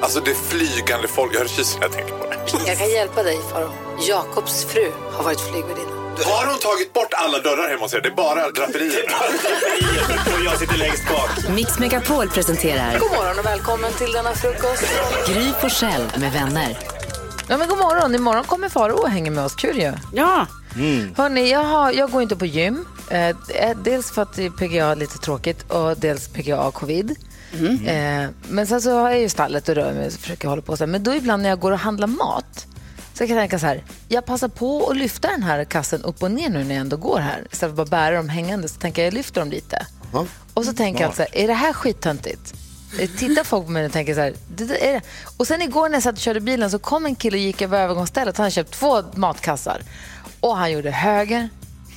Alltså det flygande folk. Jag hör kysen när jag tänker på det. Jag kan hjälpa dig, Faro. Jakobs fru har varit flygvärdinna. Har hon tagit bort alla dörrar hemma hos er? Det är bara draperier. Och jag sitter längst bak. Mix Megapol presenterar God morgon och välkommen till denna frukost. Gry Forssell med vänner. Ja, men god morgon. Imorgon kommer Faro och hänger med oss. Kul ju. Ja. Hörni, jag, har, jag går inte på gym. Eh, dels för att PGA är lite tråkigt och dels PGA har covid. Eh, men sen så har jag ju stallet och rör mig och försöker hålla på så här. Men då ibland när jag går och handlar mat så kan jag tänka så här, jag passar på att lyfta den här kassen upp och ner nu när jag ändå går här. Istället för att bara bära dem hängande så tänker jag, jag lyfter dem lite. Och så tänker jag så här, är det här skittöntigt? Eh, Tittar folk på mig och tänker så här, det, där är det. Och sen igår när jag satt och körde bilen så kom en kille och gick över övergångsstället. Han hade köpt två matkassar. Och han gjorde höger,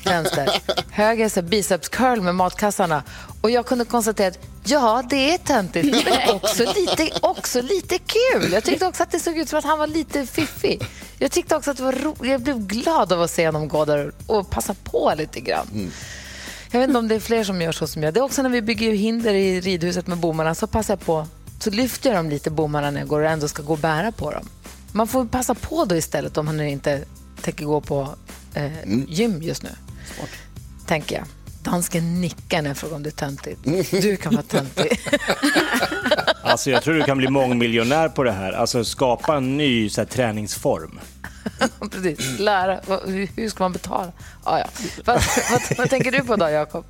vänster, höger, så biceps curl med matkassarna. Och jag kunde konstatera att ja, det är töntigt, men också lite, också lite kul. Jag tyckte också att det såg ut som att han var lite fiffig. Jag tyckte också att det var roligt. Jag blev glad av att se honom gå där och passa på lite grann. Jag vet inte om det är fler som gör så som jag. Det är också när vi bygger hinder i ridhuset med bommarna så passar jag på, så lyfter jag dem lite bommarna när jag går och ändå ska gå och bära på dem. Man får passa på då istället om man nu inte tänker gå på eh, gym just nu. Tänker jag. Dansken nickar när jag frågar om det är töntigt. Du kan vara töntig. Alltså jag tror du kan bli mångmiljonär på det här. Alltså skapa en ny så här, träningsform. Precis. Lära. Hur ska man betala? Ah, ja. vad, vad, vad tänker du på då, Jakob?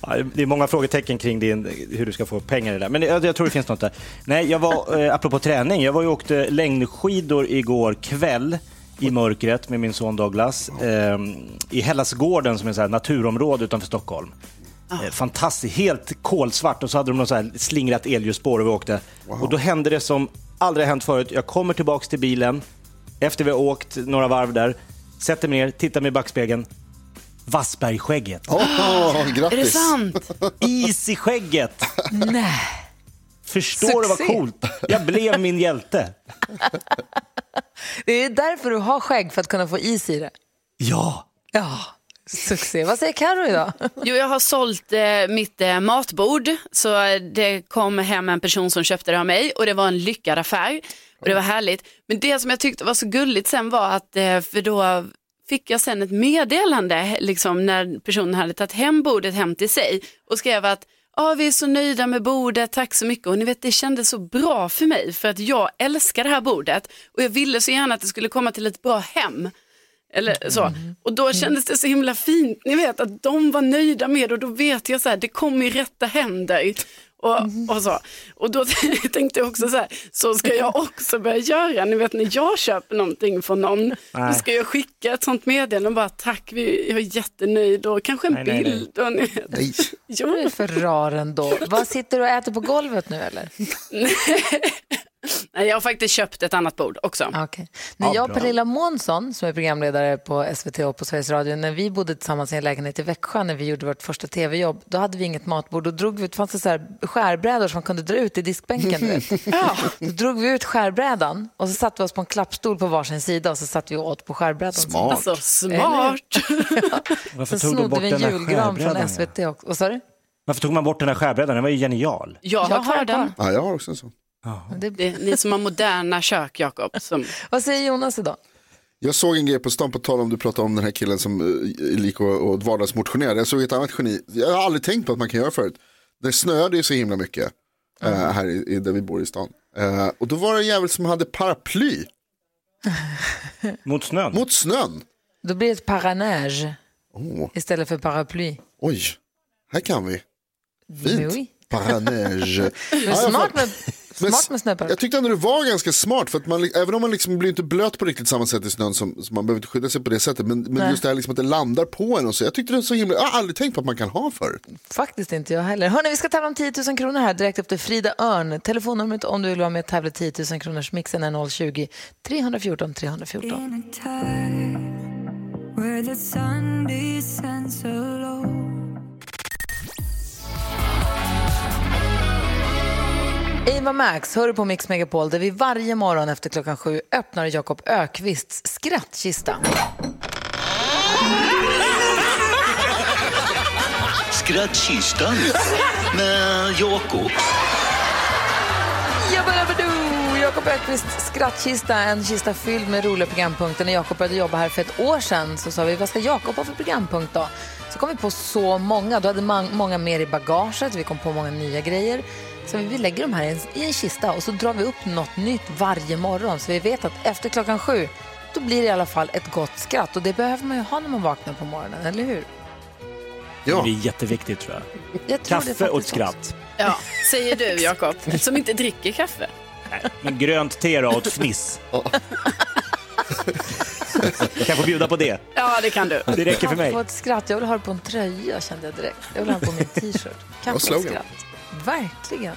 Ja, Det är många frågetecken kring din, hur du ska få pengar i det där. Men jag, jag tror det finns något där. Nej, jag var, eh, apropå träning, jag var ju åkte längdskidor igår kväll i mörkret med min son Douglas eh, i Hellasgården som är ett naturområde utanför Stockholm. Eh, Fantastiskt, helt kolsvart och så hade de något så här slingrat elljusspår och vi åkte. Och då hände det som aldrig hänt förut. Jag kommer tillbaks till bilen efter vi har åkt några varv där, sätter mig ner, tittar mig i backspegeln. Wassbergskägget. Åh, Är det grattis! sant? Is i skägget! Nej. Förstår du vad Succé. coolt? Jag blev min hjälte. Det är därför du har skägg, för att kunna få is i det. Ja. Ja, succé. Vad säger Carro idag? Jo, jag har sålt eh, mitt eh, matbord så eh, det kom hem en person som köpte det av mig och det var en lyckad affär och det var härligt. Men det som jag tyckte var så gulligt sen var att, eh, för då fick jag sen ett meddelande liksom när personen hade tagit hem bordet hem till sig och skrev att Ja, vi är så nöjda med bordet, tack så mycket. Och ni vet, det kändes så bra för mig för att jag älskar det här bordet och jag ville så gärna att det skulle komma till ett bra hem. Eller så. Och då kändes det så himla fint, ni vet att de var nöjda med det och då vet jag så här, det kom i rätta händer. Och, och, så. och då tänkte jag också så här, så ska jag också börja göra, ni vet när jag köper någonting från någon, då Nej. ska jag skicka ett sånt meddelande och bara tack, vi, jag är jättenöjd och kanske en Nej, nej, nej. bild. Och, ni vet. Nej. Du är för rar ändå. Vad sitter du och äter på golvet nu eller? nej, jag har faktiskt köpt ett annat bord också. Okay. När jag och Pernilla Månsson, som är programledare på SVT och på Sveriges Radio, när vi bodde tillsammans i en lägenhet i Växjö när vi gjorde vårt första tv-jobb, då hade vi inget matbord. Då drog vi ut, fanns det så här skärbrädor som man kunde dra ut i diskbänken. Du vet. ja. Då drog vi ut skärbrädan och så satte vi oss på en klappstol på varsin sida och så satt vi och åt på skärbrädan. Smart. Alltså smart. Varför Sen snodde bort vi en den där julgran från skärbrädan? SVT sa du? Varför tog man bort den där skärbrädan? Den var ju genial. Jag har kvar den. Ja, jag har också en sån. Det, Det är ni som har moderna kök, Jakob. Som... vad säger Jonas idag? Jag såg en grej på stan på tal om du pratade om den här killen som eh, är lik och, och vardagsmotionerade. Jag såg ett annat geni. Jag har aldrig tänkt på att man kan göra förut. Det snöade ju så himla mycket eh, här i, i, där vi bor i stan. Eh, och då var det en jävel som hade paraply Mot snön. mot snön. Då blir det ett paranage Oh, istället för paraply. oj, Här kan vi. Fint. Oui. Jag smart med, smart med snöpar. Jag tyckte ändå det var ganska smart. För att man, även om man liksom blir inte blöt på riktigt samma sätt i snön som, man behöver inte skydda sig på det sättet. Men, men just det här liksom att det landar på en och så. Jag tyckte det var så himla, jag har aldrig tänkt på att man kan ha förut. Faktiskt inte jag heller. Hörni, vi ska tävla om 10 000 kronor här direkt efter Frida Örn. Telefonnumret om du vill vara med och tävla 10 000 kronors mixen är 020 314 314. Ava Max hör du på Mix Megapol där vi varje morgon efter klockan sju öppnar Jakob Ökvists skrattkista. Skrattkistan med Jakob. Jakob Ökvists skrattkista, en kista fylld med roliga programpunkter. När Jakob började jobba här för ett år sedan så sa vi, vad ska Jakob ha för programpunkt då? Så kom vi på så många, då hade man, många mer i bagaget, vi kom på många nya grejer. Så vi lägger dem här i en, kista och så drar vi upp något nytt varje morgon. Så vi vet att efter klockan sju, då blir det i alla fall ett gott skratt. Och det behöver man ju ha när man vaknar på morgonen, eller hur? Det är jätteviktigt tror jag. Jag tror Kaffe och ett skratt. Ja, säger du Jakob, som inte dricker kaffe. Men grönt te då och ett fniss. Jag kan få bjuda på det. Ja, det kan du. Det räcker för mig. Kaffe och ett skratt. Jag vill ha det på en tröja kände jag direkt. Jag vill ha det på min t-shirt. Kaffe och skratt. Verkligen.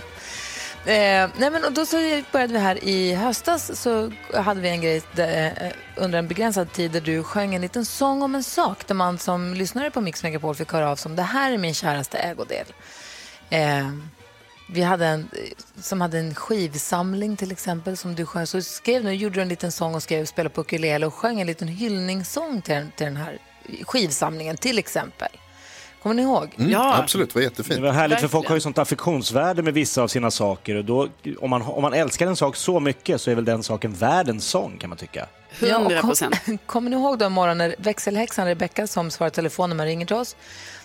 Eh, nej men, och då så började vi här i höstas så hade vi en grej där, eh, under en begränsad tid där du sjöng en liten sång om en sak där man som lyssnare på Mix Megapol fick höra av som det här är min käraste ägodel. Eh, vi hade en som hade en skivsamling till exempel som du sjöng. Så skrev du, gjorde du en liten sång och skrev spela på ukulele och sjöng en liten hyllningssång till, till den här skivsamlingen till exempel. Kommer ni ihåg? Mm, Absolut, det var jättefint. Det var härligt för folk har ju sånt affektionsvärde med vissa av sina saker och då, om, man, om man älskar en sak så mycket så är väl den saken värd en sång kan man tycka. Ja, och 100 kom- procent. Kommer ni ihåg då imorgon när växelhäxan Rebecka som svarar telefon när man ringer till oss,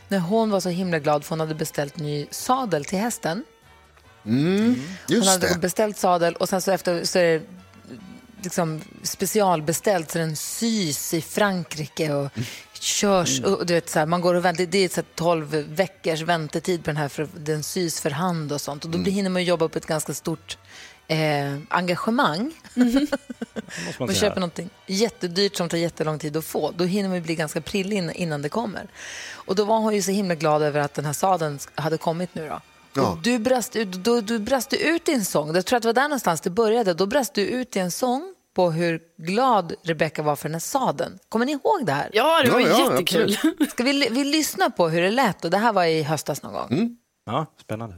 när hon var så himla glad för hon hade beställt ny sadel till hästen. Hon Just hade det. beställt sadel och sen så efter så är det liksom specialbeställt så den sys i Frankrike och körs. Och, du vet, så här, man går och väntar. Det är så här 12 veckors väntetid på den här för den sys för hand och sånt. Och då Mm. hinner man jobba på ett ganska stort eh, engagemang. Måste man köper någonting jättedyrt som tar jättelång tid att få. Då hinner man bli ganska prillig innan, det kommer. Och då var hon ju så himla glad över att den här sadeln hade kommit nu då. Ja. Du brast, ut, då, du brast ut i en sång. Jag tror att det var där någonstans det började. Då brast du ut i en sång på hur glad Rebecca var för den här sadeln. Kommer ni ihåg det här? Ja, det var Ja, ja, jättekul. Ska vi, vi lyssna på hur det lät? Och det här var i höstas någon gång. Ja, spännande.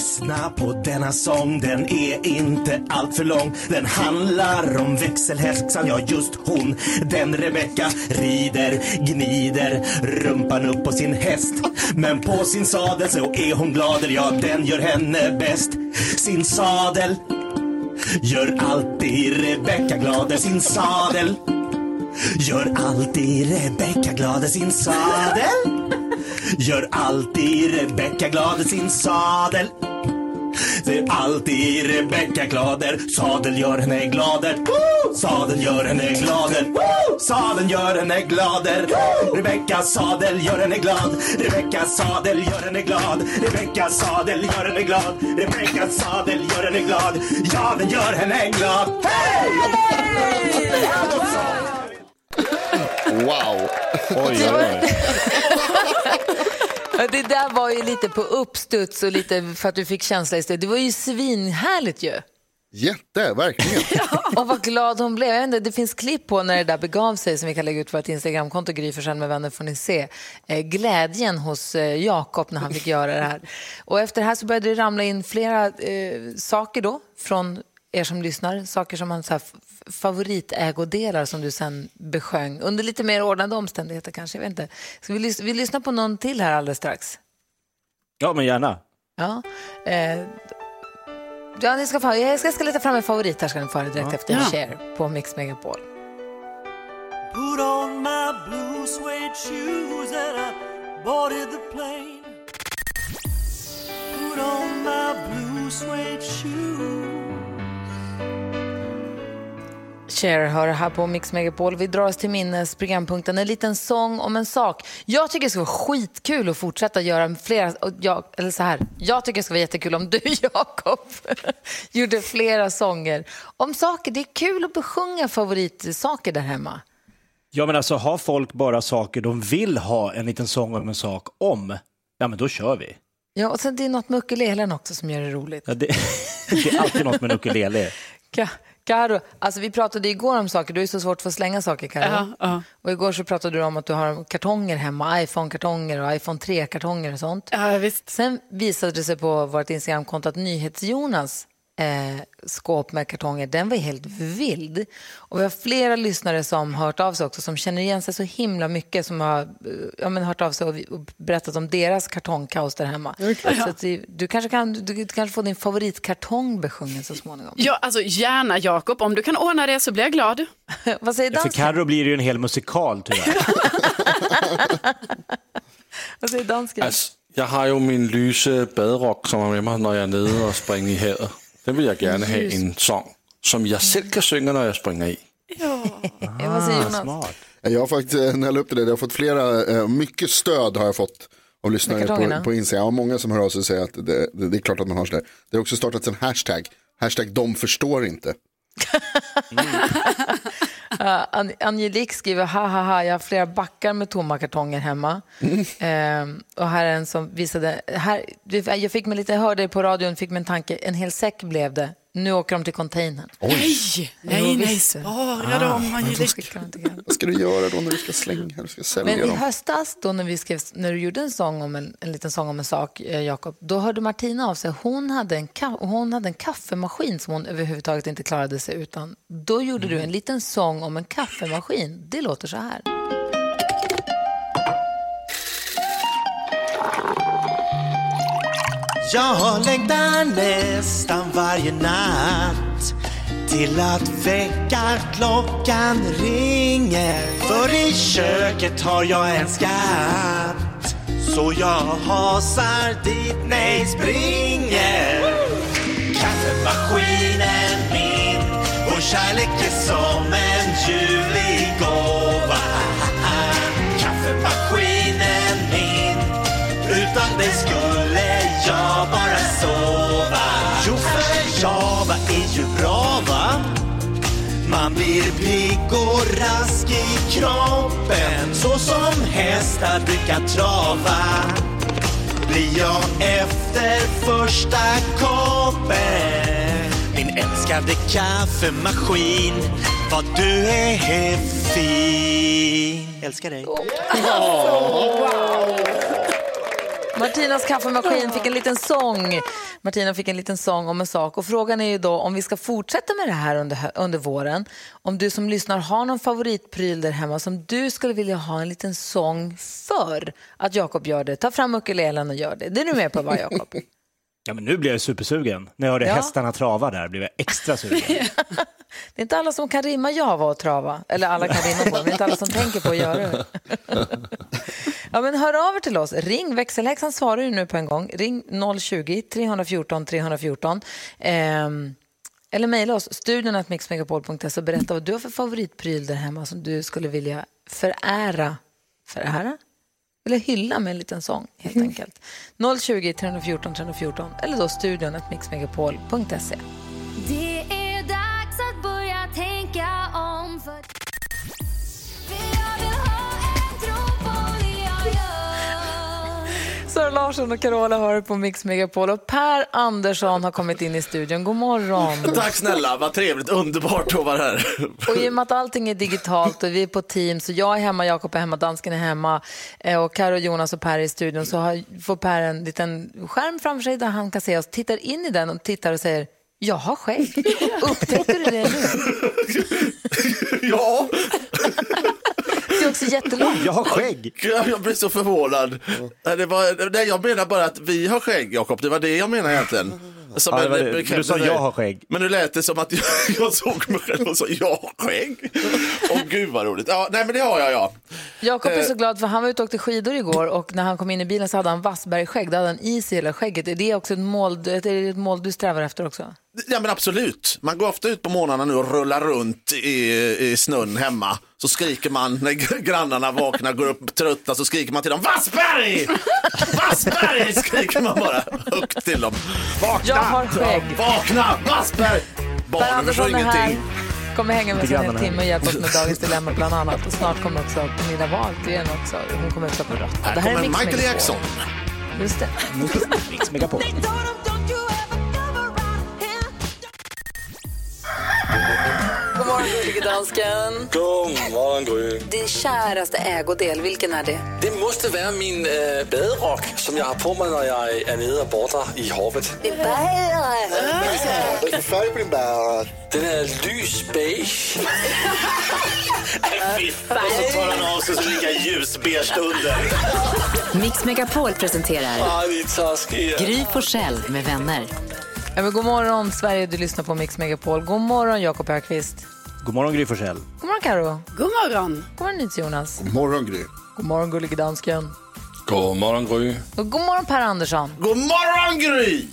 Lyssna på denna sång, den är inte allt för lång. Den handlar om växelhäxan, ja just hon. Den Rebecka rider, gnider rumpan upp på sin häst. Men på sin sadel så är hon glader, ja den gör henne bäst. Sin sadel gör alltid Rebecka glader, sin sadel. Gör alltid Rebecka glad i sin sadel. Gör alltid Rebecka glad i sin sadel. Ser alltid Rebecka glader. Sadel gör henne glader. Sadel gör henne glader. Woo! Sadeln gör henne glader. Rebecka sadel gör henne glad. Rebecka sadel gör henne glad. Rebecka sadel gör henne glad. Rebecka sadel gör henne glad. Ja, den gör henne glad. Hej! Wow. Oj, oj, oj. Ja, Det där var ju lite på uppstuds och lite för att du fick känsla i. Det var ju svinhärligt ju. Jätte, verkligen. Och vad glad hon blev. Inte, det finns klipp på när det där begav sig som vi kan lägga ut på vårt Instagramkonto, Gry Forssell med vänner får ni se. Eh, glädjen hos eh, Jakob när han fick göra det här. Och efter det här så började det ramla in flera eh, saker då från er som lyssnar. Saker som man så här, favoritägodelar som du sen besjöng under lite mer ordnade omständigheter kanske. Jag vet inte. Ska vi, lys- vi lyssna på någon till här alldeles strax? Ja, men gärna. Ja. Eh, ja ni ska få, jag ska, jag ska leta fram en favorit här ska ni få direkt Ja. efter Ja. Cher på Mix Megapol. Put on my blue suede shoes and I boarded the plane. Put on my blue suede shoes. Cher hör här på Mix Megapol. Vi drar oss till minnes programpunkten En liten sång om en sak. Jag tycker det ska vara skitkul att fortsätta göra flera, jag, eller så här, jag tycker det ska vara jättekul om du Jakob gjorde flera sånger om saker. Det är kul att besjunga favoritsaker där hemma. Ja, men alltså har folk bara saker de vill ha en liten sång om en sak om, ja men då kör vi. Ja, och sen det är något med ukulelen också som gör det roligt. Ja, det, det är alltid något med en ukulele. Ka- Karo, alltså vi pratade igår om saker, du är så svårt att få slänga saker Karo. Ja, ja. Och igår så pratade du om att du har kartonger hemma, iPhone-kartonger och iPhone 3-kartonger och sånt. Ja, visst. Sen visade det sig på vårt Instagramkonto att NyhetsJonas eh, skåp med kartonger, den var helt vild. Och vi har flera lyssnare som har hört av sig också, som känner igen sig så himla mycket, som har eh, ja, men hört av sig och, och berättat om deras kartongkaos där hemma. Så att du, du, kanske kan, du, du kanske får din favoritkartong besjungen så småningom. Ja, alltså gärna Jakob, om du kan ordna det så blir jag glad. Vad säger Ja, för dansken? Carro blir det ju en hel musikal tyvärr. Vad säger dansken? Altså, jeg har jo min lyse baderock, som er med mig, når jeg er nede og springer i havet. Den vil jeg gerne have en sång, som jeg selv kan synge, når jeg springer i. Vad säger Jonas? Jag har faktiskt, eh, när jag la upp det där, jag har fått flera, eh, mycket stöd har jag fått av lyssnare på, på Instagram. Och många som hör av sig säger att det, det, det är klart att man har sådär. Det har också startats en hashtag, hashtag de förstår inte. Uh, An- Angelique skriver, ha ha ha, jag har flera backar med tomma kartonger hemma. Ehm, och här är en som visade, här, jag fick mig lite, jag hörde på radion, fick mig en tanke, en hel säck blev det. Nu åker de till containern. Nej, Jo, nej, nej, spara dem. Angelique. Vad ska du göra då när du ska slänga, du ska sälja Men i dem? höstas, då när, vi skrev, när du gjorde en, sång om en, en liten sång om en sak, eh, Jakob, då hörde Martina av sig. Hon hade, en hon hade en kaffemaskin som hon överhuvudtaget inte klarade sig utan. Då gjorde du en liten sång om en kaffemaskin. Det låter så här. Jag längtar nästan varje natt till att väckarklockan ringer. För i köket har jag en skatt. Så jag hasar dit, nej springer. Kaffemaskinen min, vår kärlek är som en ljuvlig gåva. Kaffemaskinen min, utan dig Man blir pigg och rask i kroppen. Så som hästar brukar trava. Blir jag efter första koppen? Min älskade kaffemaskin Vad du är fin. Älskar dig. Martinas kaffemaskin fick en liten sång. Martina fick en liten sång om en sak. Och frågan är ju då om vi ska fortsätta med det här under, under våren. Om du som lyssnar har någon favoritpryl där hemma som du skulle vilja ha en liten sång för att Jakob gör det. Ta fram ukulelen och gör det. Det är du med på va Jakob? Ja, men nu blir jag supersugen. När jag hörde Ja. hästarna trava där blev jag extra sugen. Det är inte alla som kan rimma java och trava. Eller alla kan rimma på det, men det är inte alla som tänker på att göra det. Ja, men hör av er till oss. Ring växelhäxan svarar ju nu på en gång. Ring 020-314 314. Ehm, eller mejla oss, studion och berätta vad du har för favoritpryl där hemma som du skulle vilja förära. Förära? Eller hylla med en liten sång helt enkelt. 020-314 314 eller då studion mixmegapol.se. Larsson och Carola hör på Mix Megapol och Per Andersson har kommit in i studion. God morgon. Tack snälla, vad trevligt, underbart att vara här. Och i och med att allting är digitalt och vi är på Teams och jag är hemma, Jakob är hemma, dansken är hemma eh, och Karo, Jonas och Per är i studion så har, får Per en liten skärm framför sig där han kan se oss, tittar in i den och tittar och säger jag har skägg. Upptäckte du det nu? Ja. Också jättelångt. Jag har skägg. Ja, Jag blir så förvånad. Nej, Det var, nej, jag menar bara att vi har skägg, Jakob. Det var det jag menade egentligen. Som Ja, det en det. Du sa jag har skägg. Men nu lät det som att jag, jag såg mig själv och sa jag har skägg. Åh gud vad roligt. Ja, nej men det har jag ja. Jakob är Eh. så glad för han var ute och åkte skidor igår och när han kom in i bilen så hade han Wassberg-skägg. Då hade han is i hela skägget. Är det också ett mål, är det ett mål du strävar efter också? Ja men absolut. Man går ofta ut på morgnarna nu och rullar runt i, i snön hemma. Så skriker man när gr- grannarna vaknar, går upp trötta, så skriker man till dem Vassberg! Vassberg! Skriker man bara högt till dem. Vakna! Jag har skägg. Vakna! Vassberg! Barnen förstår är här. ingenting. Kommer hänga med oss en timme och hjälpa oss med dagens dilemma bland annat. Och snart kommer också Pernilla Wahlgren också. Hon kommer också på rött. Här här är kommer Michael. Jackson. Just det. Mix Megapol. God morgon, gullige dansken. God morgon, Gry. Din käraste ägodel, vilken är det? Det måste vara min äh, baderock som jag har på mig när jag är nere och badar i havet. Din bära. Vilken färg på din bära? Den är lysbeige. Fy fan. Och så tar han av sig så lika ljusbeige under. Mix Megapol presenterar Ah. Gry Forssell med vänner. Ja, men god morgon, Sverige. Du lyssnar på Mix Megapol. God morgon, Jakob Ökvist. God morgon Gry Forssell. God morgon, Karo. God morgon. God morgon, Jonas. God morgon Gry. God morgon, gullige dansken. God morgon Gry. Och god morgon, Per Andersson. God morgon Gry!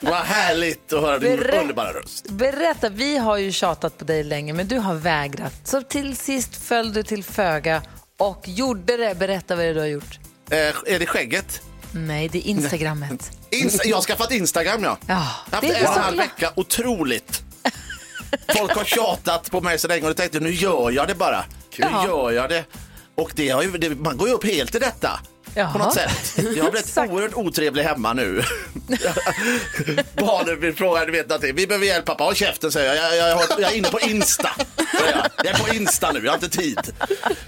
Vad härligt att höra din Berä- underbara röst. Berätta, vi har ju tjatat på dig länge, men du har vägrat. Så till sist föll du till föga och gjorde det. Berätta vad det är du har gjort. Eh, är det skägget? Nej, det är Instagrammet. Insta- jag har skaffat Instagram ja. Ja, Jag har det haft är en och en halv vecka, otroligt. Folk har tjatat på mig så länge och jag tänkte nu gör jag det bara. Nu Ja. gör jag det. Och det har ju, det, man går ju upp helt i detta. Jaha. På något sätt. Jag har blivit oerhört otrevlig hemma nu. Barnen vill fråga, du vet någonting. Vi behöver hjälp pappa. Håll käften säger jag. Jag, jag, jag är inne på Insta. jag är på Insta nu, jag har inte tid.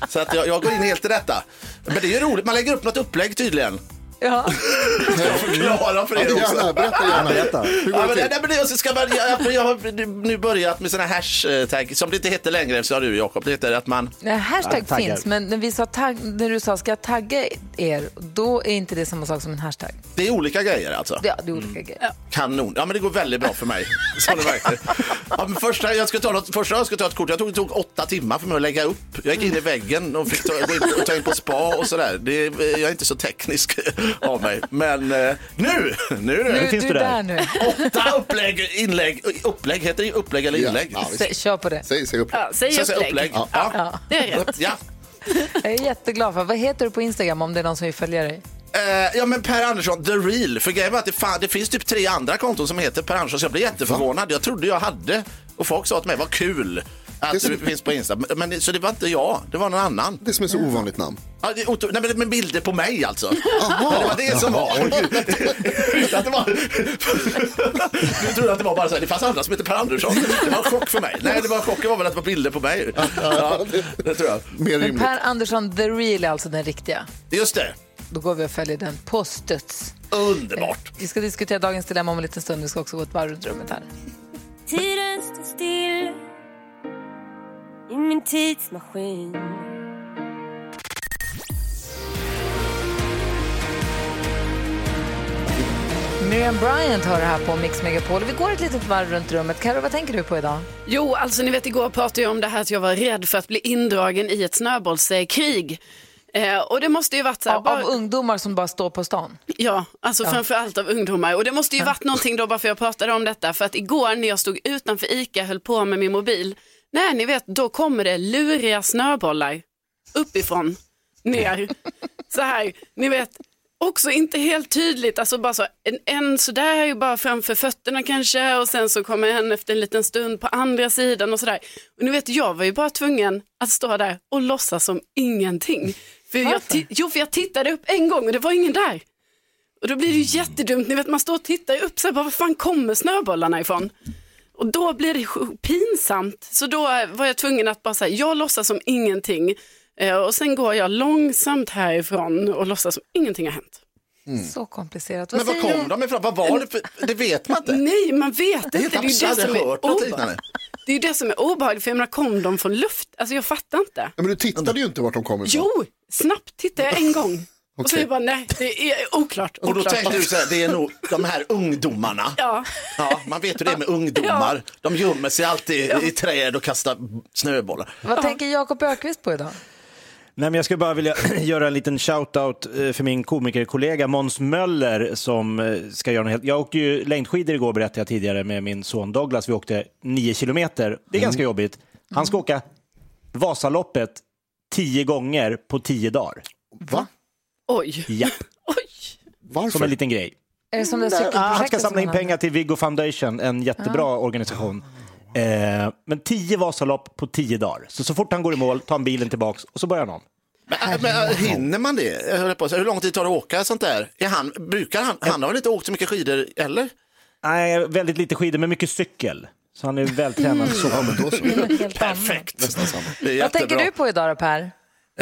Så att jag, jag går in helt i detta. Men det är ju roligt, man lägger upp något upplägg tydligen. Ja. Jag förklarar för er Ja, också. gärna, berätta gärna. Berätta. Hur går Ja, det till? nej, men det, så ska man, jag, jag har nu börjat med såna hashtag som det inte heter längre, så har du Jakob. Det heter att man... Nej, hashtag Ja, finns, men när, vi sa tagg, när du sa ska jag tagga er, då är inte det samma sak som en hashtag. Det är olika grejer alltså. Ja, det är olika grejer. Kanon. Ja men det går väldigt bra för mig. Som det verkar. Ja, men första, jag ska ta något, första jag ska ta ett kort. Jag tog, tog åtta timmar för mig att lägga upp. Jag gick in i väggen och fick ta, gå in, och ta in på spa och sådär. Det, jag är inte så teknisk av mig. Men eh, nu, nu det. Nu, finns du är du där. där nu. Åtta upplägg, inlägg, upplägg, heter det upplägg eller Ja, inlägg? ja. Sä, kör på det. Säg, säg upp. Ja, säg säger upplägg. upplägg. Ja. Ja. Det är rätt. Ja. Jag är jätteglad för Vad heter du på Instagram om det är någon som vill följa dig? Eh, ja men Per Andersson, the real. För grejen att det, fan, det finns typ tre andra konton som heter Per Andersson så jag blev jätteförvånad. Jag trodde jag hade och folk sa till mig vad kul att Det är det som- finns på Insta. Men, men, så det var inte jag, det var någon annan. Det som är så ovanligt namn. Ja, det, otro- nej, men med bilder på mig alltså. Ja, det var det som var. Att det var... Du trodde att det var bara så här, det fanns andra som heter Per Andersson. Det var en chock för mig. Nej, det var chocken var väl att det var bilder på mig. Ja, det tror jag. Mer Men rimligt. Per Andersson, the real är alltså den riktiga. Just det. Då går vi och följer den på studs. Underbart. Vi ska diskutera dagens dilemma om en liten stund. Vi ska också gå ett varv runt rummet här. Tiden står still i min tidsmaskin Miriam Bryant hör det här på Mix Megapol. Vi går ett litet varv runt rummet. Karo, vad tänker du på idag? Jo, alltså ni vet igår pratade jag om det här att jag var rädd för att bli indragen i ett snöbollskrig. Eh, och det måste ju varit så här, Av, bara, av ungdomar som bara står på stan? ja, alltså framför allt av ungdomar. Och det måste ju varit någonting då bara för jag pratade om detta. För att igår när jag stod utanför ICA höll på med min mobil, nej ni vet, då kommer det luriga snöbollar uppifrån ner. Så här, ni vet, också inte helt tydligt, alltså bara så en, en sådär bara framför fötterna kanske och sen så kommer en efter en liten stund på andra sidan och sådär. Och ni vet, jag var ju bara tvungen att stå där och låtsas som ingenting. För jag, jo, för jag tittade upp en gång och det var ingen där. Och då blir det ju jättedumt, ni vet man står och tittar upp så här, bara, var fan kommer snöbollarna ifrån? Och då blir det pinsamt, så då var jag tvungen att bara säga, jag låtsas som ingenting. Eh, och sen går jag långsamt härifrån och låtsas som ingenting har hänt. Så komplicerat. Men var säger kom du? de ifrån? Vad var det för... Det vet man inte. Nej, man vet Det är inte. Det är det Jag som är obe-. Det är det som är obehagligt, för jag menar, kom de från luft? Alltså jag fattar inte. Ja, men du tittade ju inte vart de kommer ifrån. Jo, snabbt tittade jag en gång. Och så jag bara, nej, det är oklart. Och då oklart. tänkte du så här, det är nog de här ungdomarna. Ja, Ja, man vet hur det är med ungdomar. De gömmer sig alltid i träd och kastar snöbollar. Vad tänker Jakob Ökvist på idag? Nej, men jag skulle bara vilja göra en liten shout-out eh, för min komikerkollega Måns Möller som eh, ska göra något helt... Jag åkte ju längdskidor igår berättade jag tidigare med min son Douglas. Vi åkte nio kilometer. Det är ganska jobbigt. Han ska åka Vasaloppet tio gånger på tio dagar. Va? Oj. Japp. Varför? Som en liten grej. Är det som det Ah, Han ska samla in pengar till Viggo Foundation, en jättebra organisation. Eh, men tio Vasalopp på tio dagar. Så så fort han går i mål tar han bilen tillbaks och så börjar han om. Men, men äh, hinner man det? Jag höll på Hur lång tid tar det att åka sånt där? Är han, brukar han, han har väl inte åkt så mycket skidor, eller? Nej, väldigt lite skidor, men mycket cykel. Så han är vältränad så. Perfekt. Det är Vad tänker du på idag då Per?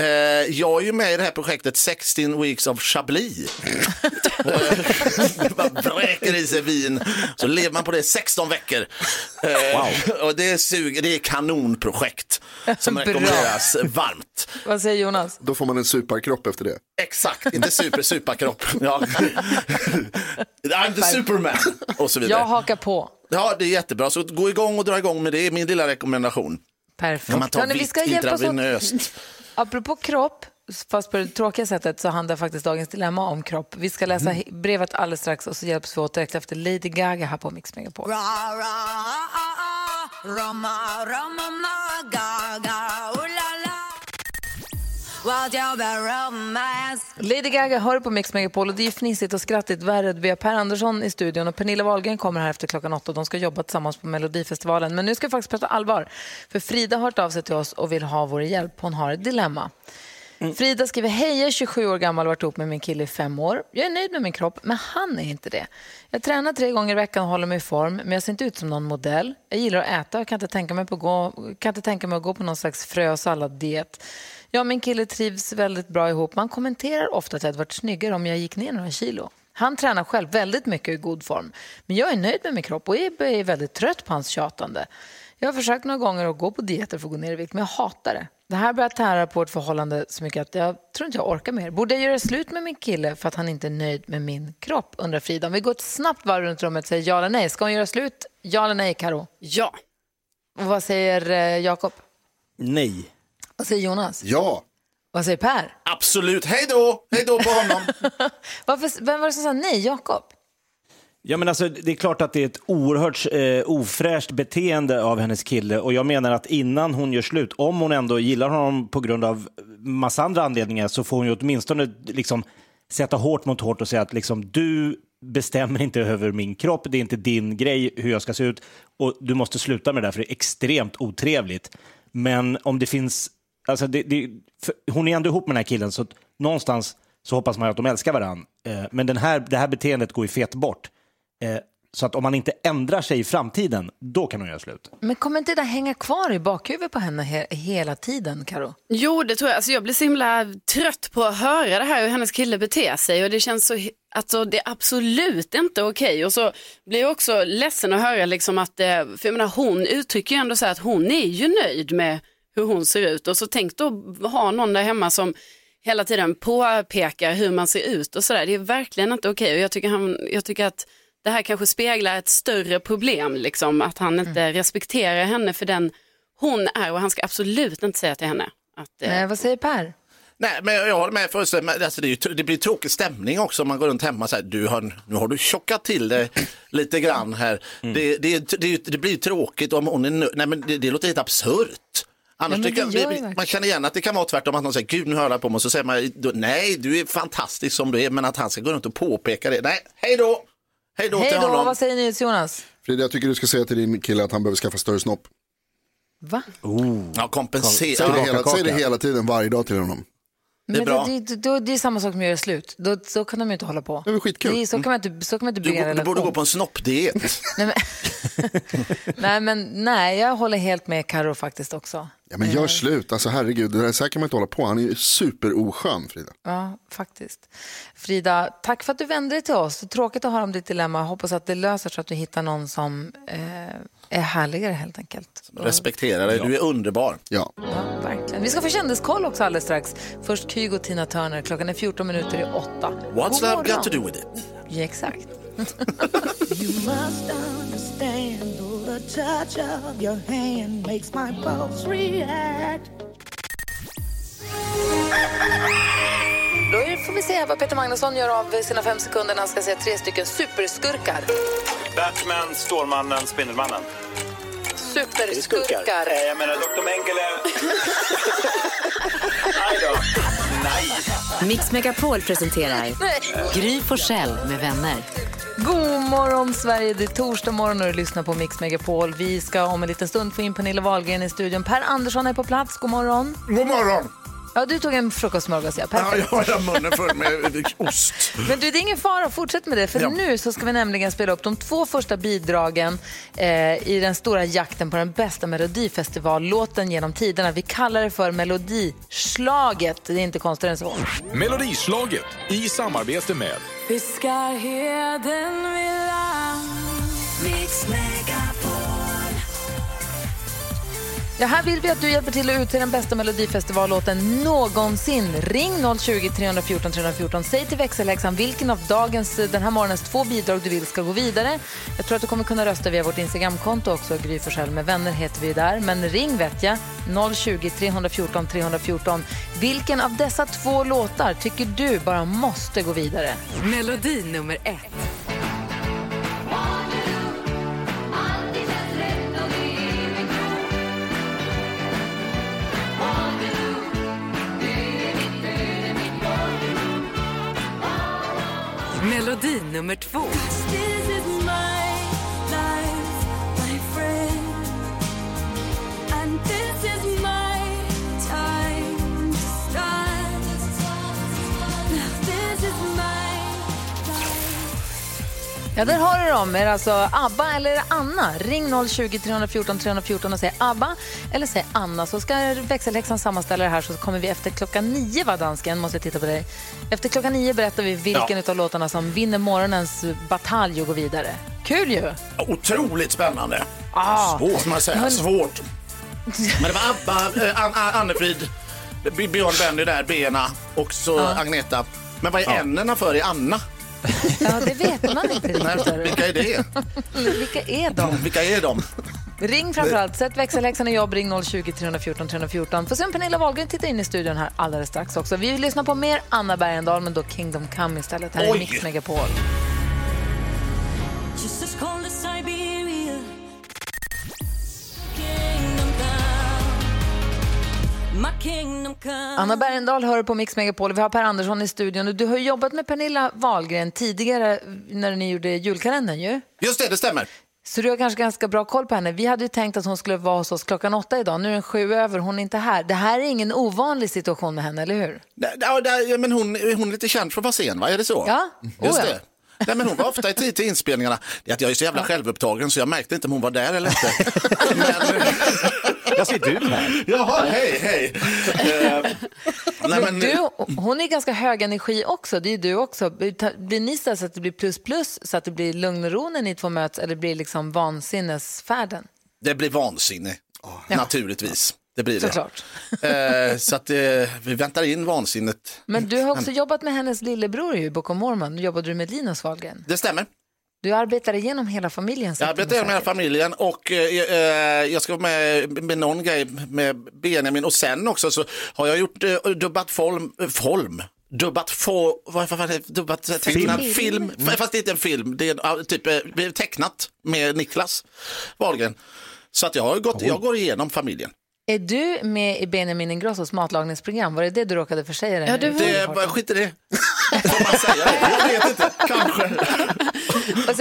Eh, jag är ju med i det här projektet 16 Weeks of Chablis. man bräker i sig vin, så lever man på det 16 veckor. Eh, och det, är sug, det är kanonprojekt som rekommenderas varmt. Vad säger Jonas? Då får man en superkropp efter det. Exakt, inte super, superkropp. Ja. I'm the superman och så vidare. Jag hakar på. Ja, det är jättebra. Så gå igång och dra igång med det, är min lilla rekommendation. Perfekt. När man tar Hörrni, vi vitt ska hjälpas åt. Apropå kropp, fast på det tråkiga sättet så handlar faktiskt dagens dilemma om kropp. Vi ska läsa Mm. brevet alldeles strax och så hjälps vi åt direkt efter Lady Gaga här på Mix Megapol. Lady Gaga hör på Mix Megapol och det är fnissigt och skrattigt värre. Vi har Per Andersson i studion och Pernilla Wahlgren kommer här efter klockan åtta. De ska jobba tillsammans på Melodifestivalen. Men nu ska vi faktiskt prata allvar. För Frida har hört av sig till oss och vill ha vår hjälp. Hon har ett dilemma. Frida skriver, hej jag är 27 år gammal och har varit ihop med min kille i fem år. Jag är nöjd med min kropp, men han är inte det. Jag tränar tre gånger i veckan och håller mig i form, men jag ser inte ut som någon modell. Jag gillar att äta och kan inte tänka mig, på gå, kan inte tänka mig att gå på någon slags frö och salladdiet. Jag och min kille trivs väldigt bra ihop. Man kommenterar ofta att jag hade varit snyggare om jag gick ner några kilo. Han tränar själv väldigt mycket och i god form. Men jag är nöjd med min kropp och är väldigt trött på hans tjatande. Jag har försökt några gånger att gå på dieter för att gå ner i vikt, men jag hatar det. Det här börjar tära på ett förhållande så mycket att jag tror inte jag orkar mer. Borde jag göra slut med min kille för att han inte är nöjd med min kropp, undrar Frida. Om vi går ett snabbt varv runt rummet och säger ja eller nej. Ska hon göra slut? Ja eller nej, Karo? Ja. Och vad säger eh, Jakob? Nej. Vad säger Jonas? Ja. Vad säger Per? Absolut. Hej då! Hej då på honom. Varför, vem var det som sa nej? Jakob? Ja, men alltså, det är klart att det är ett oerhört eh, ofräscht beteende av hennes kille och jag menar att innan hon gör slut, om hon ändå gillar honom på grund av massa andra anledningar så får hon ju åtminstone liksom, sätta hårt mot hårt och säga att liksom, du bestämmer inte över min kropp, det är inte din grej hur jag ska se ut och du måste sluta med det där för det är extremt otrevligt. Men om det finns, alltså det, det, hon är ändå ihop med den här killen så att någonstans så hoppas man att de älskar varandra. Eh, men den här, det här beteendet går ju fet bort. Eh, så att om man inte ändrar sig i framtiden, då kan hon göra slut. Men kommer inte det där hänga kvar i bakhuvudet på henne he- hela tiden, Karo? Jo, det tror jag. Alltså, jag blir så himla trött på att höra det här hur hennes kille beter sig och det känns så, alltså det är absolut inte okej. Och så blir jag också ledsen att höra liksom att, eh, för jag menar hon uttrycker ju ändå så här att hon är ju nöjd med hur hon ser ut och så tänk då ha någon där hemma som hela tiden påpekar hur man ser ut och sådär. Det är verkligen inte okej och jag tycker, han, jag tycker att det här kanske speglar ett större problem, liksom, att han inte respekterar henne för den hon är och han ska absolut inte säga till henne att eh, Nej, vad säger Per? Nej, men jag håller med. För, men alltså, det, är ju, det blir tråkig stämning också om man går runt hemma och säger du har, nu har du tjockat till det lite grann här. Det, det, det, det blir tråkigt om hon är nö- Nej, men det, det låter helt absurt. Annars men tycker jag, man känner igen att det kan vara tvärtom, att någon säger gud nu hör jag på mig och så säger man då, nej du är fantastisk som du är men att han ska gå runt och påpeka det. Nej, hej då! Hej då Hej till då, honom. vad säger ni Jonas? Frida, jag tycker du ska säga till din kille att han behöver skaffa större snopp. Va? Ja, kompensera. Säg det, hela, säg det hela tiden, varje dag till honom. Det är Men bra. det, det, då, det är samma sak med att göra slut. Då, så kan de ju inte hålla på. Det är skitkul. Det är, så, kan man inte, så kan man inte Du, bygga en du relation. borde gå på en snoppdiet. nej, men, nej, men nej, jag håller helt med Karo faktiskt också. Ja, men gör slut, alltså herregud, det där så här kan man inte hålla på. Han är ju superoskön Frida. Ja, faktiskt. Frida, tack för att du vände dig till oss. Tråkigt att höra om ditt dilemma. Hoppas att det löser sig så att du hittar någon som eh, är härligare helt enkelt. Respektera dig, du är underbar. Ja. Ja, verkligen. Vi ska få kändiskoll också alldeles strax. Först Kygo och Tina Turner. Klockan är 14 minuter i 8. What's God love morgon. got to do with it? Ja, exakt. You must understand, the touch of your hand makes my pulse react. Då får vi se vad Peter Magnusson gör av sina fem sekunder när han ska säga tre stycken superskurkar. Batman, Stålmannen, Spindelmannen. Superskurkar. Eh, Jag menar, Dr. Mengele... Nej då. Nej. Mix Megapol presenterar Gry Forssell med vänner. God morgon Sverige, det är torsdag morgon och du lyssnar på Mix Megapol. Vi ska om en liten stund få in Pernilla Wahlgren i studion. Per Andersson är på plats, god morgon. God morgon! Ja, du tog en frukostsmörgås, ja. Ja, Perfekt. jag har munnen full med ost. Men du, det är ingen fara, fortsätt med det. För Ja. nu så ska vi nämligen spela upp de två första bidragen eh, i den stora jakten på den bästa melodifestivallåten genom tiderna. Vi kallar det för Melodislaget. Det är inte konstigare än så. Melodislaget i samarbete med Fiskarheden vid land Mix Megapol Ja, här vill vi att du hjälper till att utse den bästa melodifestivallåten någonsin. Ring 020 314 314. Säg till växelhäxan vilken av dagens, den här morgonens två bidrag du vill ska gå vidare. Jag tror att du kommer kunna rösta via vårt Instagramkonto också. Gry Forssell med vänner heter vi där. Men ring vet jag. 020 314 314. Vilken av dessa två låtar tycker du bara måste gå vidare? Melodi nummer ett. Melodi nummer två. Ja, där har du dem. Är det alltså ABBA eller Anna? Ring 020 314 314 och säg ABBA eller säg Anna så ska växelhäxan sammanställa det här så kommer vi efter klockan nio, va dansken, måste titta på dig. Efter klockan nio berättar vi vilken Ja. av låtarna som vinner morgonens batalj och går vidare. Kul ju! Otroligt spännande. Ah. Svårt, man säga. Men- Svårt. Men det var Abba, eh, An- An- Annefrid, Björn Benny där, Bena och så Ja. Agneta. Men vad är Ja. ämnena för i Anna? Ja, det vet man inte riktigt. Nej, vilka är det? Vilka är de? Vilka är de? Ring framförallt. Sätt växelhäxan i jobb. Ring 020 314 314. Får se om Pernilla Wahlgren tittar in i studion här alldeles strax också. Vi vill lyssna på mer Anna Bergendahl, men då Kingdom Come istället. Här är Oj. Mix Megapol. Anna Bergendahl hör på Mix Megapol. Vi har Per Andersson i studion. Du har jobbat med Pernilla Wahlgren tidigare när ni gjorde julkalendern ju. Just det, det stämmer. Så du har kanske ganska bra koll på henne. Vi hade ju tänkt att hon skulle vara hos oss klockan åtta idag. Nu är den sju över, hon är inte här. Det här är ingen ovanlig situation med henne, eller hur? Nej, ja, men hon, hon är lite känd för att vara sen, va? Är det så? Ja. Just Oh, ja. det. Nej, men hon var ofta i tid till inspelningarna. Det är att jag är så jävla självupptagen så jag märkte inte om hon var där eller inte. Jag ser du här. Jaha, hej, hej. Eh, nej, men, Du, hon är ganska hög energi också. Det är du också. Blir ni så att det blir plus plus, så att det blir lugn och ro när ni två möts, eller blir det liksom vansinnesfärden? Det blir vansinne, naturligtvis. Det blir det. Såklart. Eh, så att eh, vi väntar in vansinnet. Men du har också jobbat med hennes lillebror ju, Boko Mormon. Nu jobbade du med Linus Wahlgren. Det stämmer. Du arbetar igenom hela familjen. Jag arbetar med hela familjen och eh, eh, jag ska vara med med någon grej med Benjamin och sen också så har jag gjort eh, dubbat form, eh, form. Dubbat få, vad vad är det? Dubbat eh, tecknad Film. film. Mm. Fast det är inte en film, det är typ eh, tecknat med Niklas Wahlgren. Så att jag, har gått, jag går igenom familjen. Är du med i Benjamin Ingrossos matlagningsprogram? Var det det du råkade försäga dig? Ja, nu? det, skit i det. Får man säga det? Jag vet inte, kanske.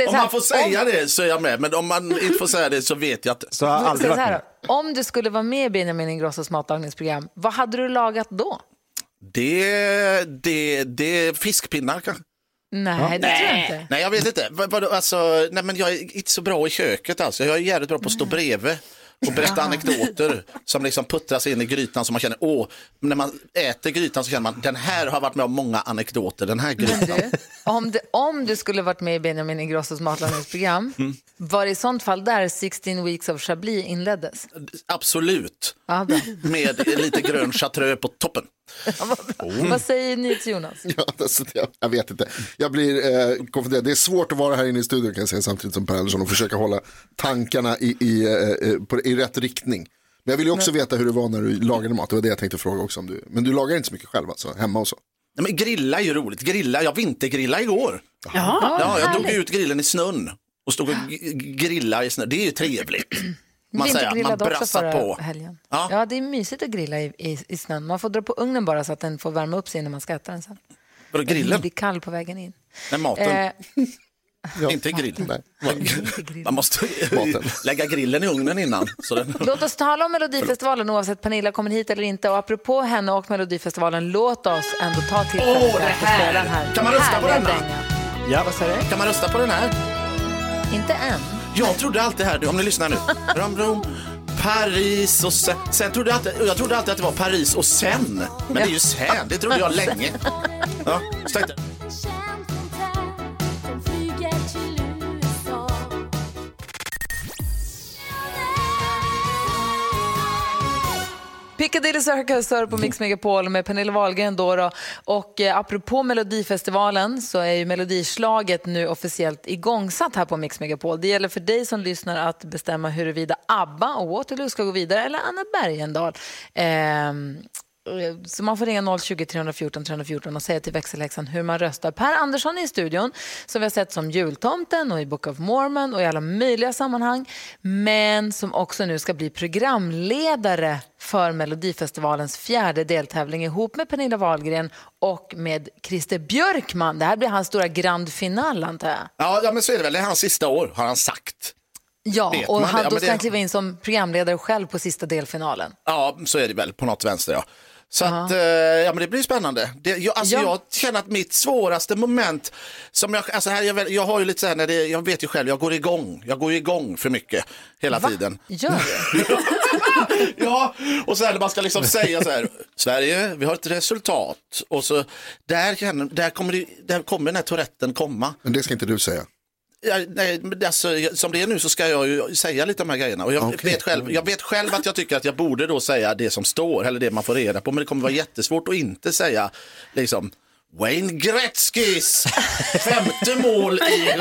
Om man får säga det så är jag med, men om man inte får säga det så vet jag att... Så Men säg så här, då. om du skulle vara med i Benjamin Ingrossos matlagningsprogram, vad hade du lagat då? Det, det, det är fiskpinnar kanske. Nej, det tror jag inte. Nej, jag vet inte. Alltså, nej, men jag är inte så bra i köket alltså. Jag är jävligt bra på att stå bredvid och berätta anekdoter som liksom puttras in i grytan så man känner, åh, när man äter grytan så känner man, den här har varit med om många anekdoter, den här grytan. Om, det, om du skulle varit med i Benjamin Ingrossos matlagningsprogram, Mm. var det i sånt fall där 16 weeks of Chablis inleddes? Absolut. Bra. Med lite grön chartreux på toppen. Vad säger ni till Jonas? Ja, alltså, jag, jag vet inte. Jag blir eh, konfunderad. Det är svårt att vara här inne i studion kan jag säga samtidigt som Per Andersson och försöka hålla tankarna i, i, eh, eh, på, i rätt riktning. Men jag vill ju också veta hur det var när du lagade mat. Det var det jag tänkte fråga också. Om du... Men du lagar inte så mycket själv alltså, hemma och så? Nej, men grilla är ju roligt. Grilla, jag vintergrilla igår. Jaha, ja, jag drog härligt. ut grillen i snön och stod och grillade i snön. Det är ju trevligt. Man säger, man Vintergrillade också brassar förra på. helgen. Ja. Ja. det är mysigt att grilla i, i, i snön. Man får dra på ugnen bara så att den får värma upp sig innan man ska äta den sen. Vadå, Den grillen? blir kall på vägen in. Nej, maten. Eh, Inte grillen. Man måste lägga grillen i ugnen innan. Så den... Låt oss tala om Melodifestivalen oavsett Pernilla kommer hit eller inte. Och apropå henne och Melodifestivalen, låt oss ändå ta tillfället Åh, det här! den här Kan man rösta på denna? Ja. Vad sa du? Kan man rösta på den här? Inte än. Jag trodde alltid här, om ni lyssnar nu. Rom, rom, Paris och sen. sen trodde jag, alltid, jag trodde alltid att det var Paris och sen. Men det är ju sen, det trodde jag länge. Ja, Piccadilly Circus hör på Mix Megapol med Pernilla Wahlgren då, då. Och eh, apropå Melodifestivalen så är ju Melodislaget nu officiellt igångsatt här på Mix Megapol. Det gäller för dig som lyssnar att bestämma huruvida ABBA och Waterloo ska gå vidare eller Anna Bergendahl. Eh, så man får ringa 020 314 314 och säga till växelhäxan hur man röstar. Per Andersson är i studion, som vi har sett som jultomten och i Book of Mormon och i alla möjliga sammanhang, men som också nu ska bli programledare för Melodifestivalens fjärde deltävling ihop med Pernilla Wahlgren och med Christer Björkman. Det här blir hans stora grand final, antar jag. Ja, ja, men så är det väl. Det är hans sista år, har han sagt. Ja, Vet och han, då ska han kliva in som programledare själv på sista delfinalen. Ja, så är det väl på något vänster, ja. Så att, eh, ja men det blir spännande. Det, jag, alltså, Ja. jag känner att mitt svåraste moment, som jag, alltså här, jag, jag har ju lite så här, när det, jag vet ju själv, jag går igång, jag går igång för mycket hela tiden. Gör du? Ja, och så här när man ska liksom säga så här, Sverige, vi har ett resultat. Och så, där, känner, där, kommer, det, där kommer den här touretten komma. Men det ska inte du säga. Ja, nej, alltså, som det är nu så ska jag ju säga lite de här grejerna. Och jag, Okej. vet själv, jag vet själv att jag tycker att jag borde då säga det som står, eller det man får reda på. Men det kommer vara jättesvårt att inte säga liksom Wayne Gretzkys femte mål i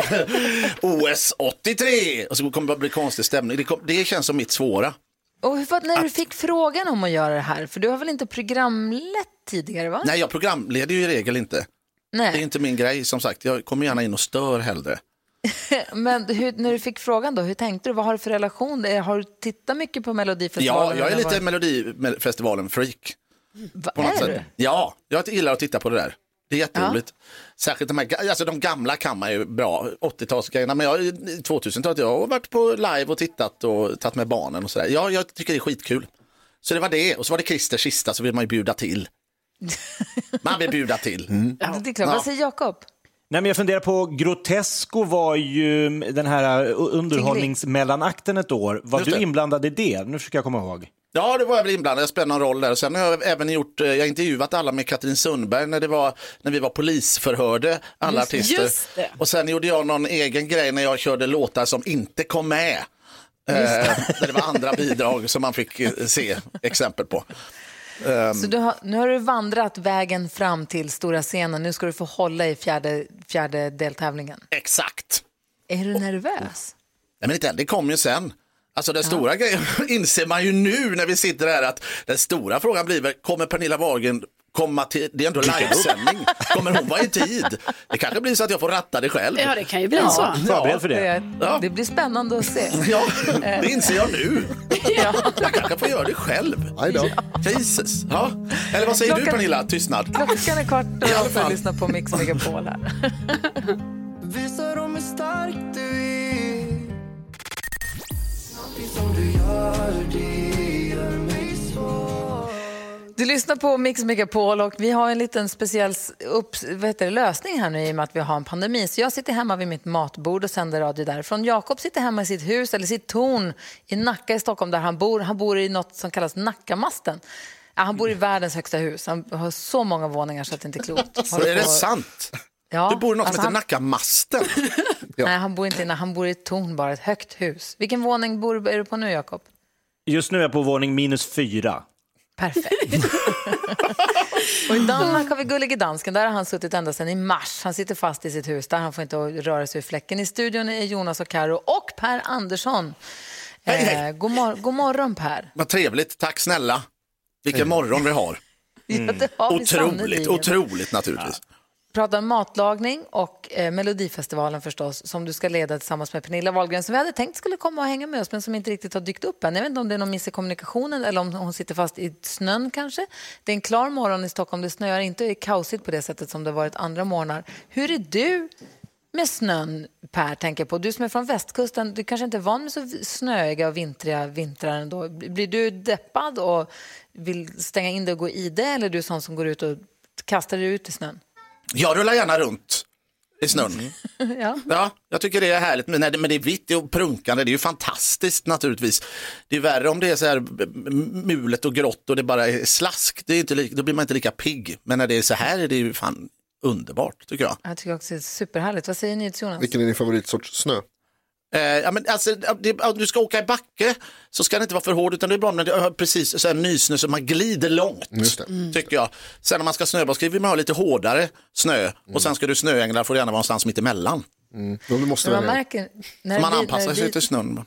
OS 83. Och så kommer det bli konstig stämning. Det, kom, det känns som mitt svåra. Och hur, när du fick frågan om att göra det här, för du har väl inte programlett tidigare? va? Nej, jag programleder ju i regel inte. Nej. Det är inte min grej som sagt. Jag kommer gärna in och stör hellre. Men hur, när du fick frågan då, hur tänkte du? Vad har du för relation? Eh, Har du tittat mycket på Melodifestivalen? Ja, jag är lite vad- Melodifestivalen-freak. Va, på något är sätt. du? Ja, jag gillar att titta på det där. Det är jätteroligt. Särskilt de här, alltså de gamla kan man ju bra, 80-talsgrejerna, men jag, 2000-talet, jag har varit på live och tittat och tagit med barnen och sådär. Ja, jag tycker det är skitkul. Så det var det, och så var det Christers sista så vill man ju bjuda till. Man vill bjuda till. Ja, Det är klart. Vad säger Jakob? Nej, men jag funderar på, Grotesco var ju den här uh, underhållningsmellanakten ett år. Var Just du det. inblandad i det? Nu försöker jag komma ihåg. Ja, det var jag väl inblandad. Jag spelade någon roll där. Och sen har jag även gjort, eh, jag har intervjuat alla med Katrin Sundberg när, det var, när vi var polisförhörde alla Just- artister. just det. Och sen gjorde jag någon egen grej när jag körde låtar som inte kom med. Eh, där det var andra bidrag som man fick eh, se exempel på. Så du har, nu har du vandrat vägen fram till stora scenen. Nu ska du få hålla i fjärde, fjärde deltävlingen. Exakt. Är du nervös? Nej, men inte än, det kommer ju sen. Alltså den stora grejen inser man ju nu när vi sitter här att den stora frågan blir väl, kommer Pernilla Wahlgren komma till, det är ändå livesändning, kommer hon vara i tid? Det kanske blir så att jag får ratta det själv. Ja, det kan ju bli så. Förbered för det. Det, Ja. det blir spännande att se. Ja, det inser jag nu. Ja. Jag kanske får göra det själv. Jesus. Ja. Eller vad säger du Klockan- Pernilla? Tystnad. Klockan är kvart och jag får lyssna på Mix Megapol här. Visa dem hur stark du är Någonting som du gör, det Du lyssnar på Mix Megapol och vi har en liten speciell upp, vad heter det, lösning här nu i och med att vi har en pandemi. Så jag sitter hemma vid mitt matbord och sänder radio därifrån. Jakob sitter hemma i sitt hus eller sitt torn i Nacka i Stockholm där han bor. Han bor i något som kallas Nackamasten. Ja, han bor i världens högsta hus. Han har så många våningar så att det inte är klokt. Så är det sant? Ja, Du bor i något alltså som heter han- Nackamasten. Nej, han bor inte i Nacka. Han bor i ett torn, bara ett högt hus. Vilken våning bor, är du på nu, Jakob? Just nu är jag på våning minus fyra. Perfekt. och I Danmark har vi Gullige Dansken. Där har han suttit ända sedan i mars. Han sitter fast i sitt hus där. Han får inte röra sig ur fläcken. I studion är Jonas och Karo och Per Andersson. Hej, hej. Eh, god, mor- god morgon Per. Vad trevligt, tack snälla. Vilken morgon vi har. Ja, det har vi Otroligt, sannerligen. otroligt naturligtvis. Prata om matlagning och eh, Melodifestivalen förstås som du ska leda tillsammans med Pernilla Wahlgren som vi hade tänkt skulle komma och hänga med oss men som inte riktigt har dykt upp än. Jag vet inte om det är någon miss i kommunikationen eller om hon sitter fast i snön kanske. Det är en klar morgon i Stockholm, det snöar inte och är kaosigt på det sättet som det har varit andra morgnar. Hur är du med snön Per, tänker jag på? Du som är från västkusten, du kanske inte är van med så snöiga och vintriga vintrar ändå. Blir du deppad och vill stänga in dig och gå i det eller är du sån som går ut och kastar dig ut i snön? Jag rullar gärna runt i snön. ja. Ja, jag tycker det är härligt, men det, men det är vitt och prunkande, det är ju fantastiskt naturligtvis. Det är värre om det är så här mulet och grått och det bara är slask, det är inte li, då blir man inte lika pigg. Men när det är så här är det ju fan underbart tycker jag. Jag tycker också det är superhärligt. Vad säger ni Jonas? Vilken är din favoritsorts snö? Eh, ja, men alltså, det, om du ska åka i backe så ska det inte vara för hårt utan det är bra när det har precis så här nysnö så man glider långt. Mm. Tycker jag. Sen när man ska snöbaska vill man ha lite hårdare snö och sen ska du snöänglar får det gärna vara någonstans mitt emellan. Mm. Du måste man märker när man det blir- anpassar när det sig blir- till snön.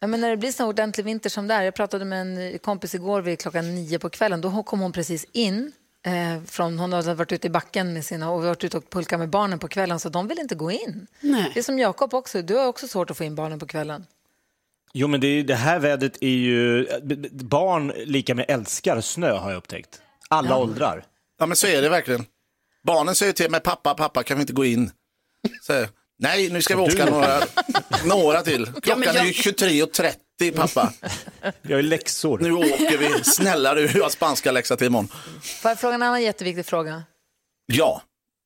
Ja, men när det blir så ordentlig vinter som det är. Jag pratade med en kompis igår vid klockan nio på kvällen. Då kom hon precis in. Eh, från, hon hade varit ute i backen med sina och varit ute och pulkat med barnen på kvällen så de vill inte gå in. Nej. Det är som Jakob också. Du har också svårt att få in barnen på kvällen. Jo, men det, är, det här vädret är ju... Barn lika med älskar snö har jag upptäckt. Alla Ja. åldrar. Ja men så är det verkligen. Barnen säger till mig, pappa, pappa kan vi inte gå in? Så, Nej, nu ska vi åka Du- några, några till. Klockan men jag- är ju 23.30 pappa. Jag är läxor. Nu åker vi, snälla du, jag har spanska läxa till imorgon. Får jag fråga en annan jätteviktig fråga? Ja,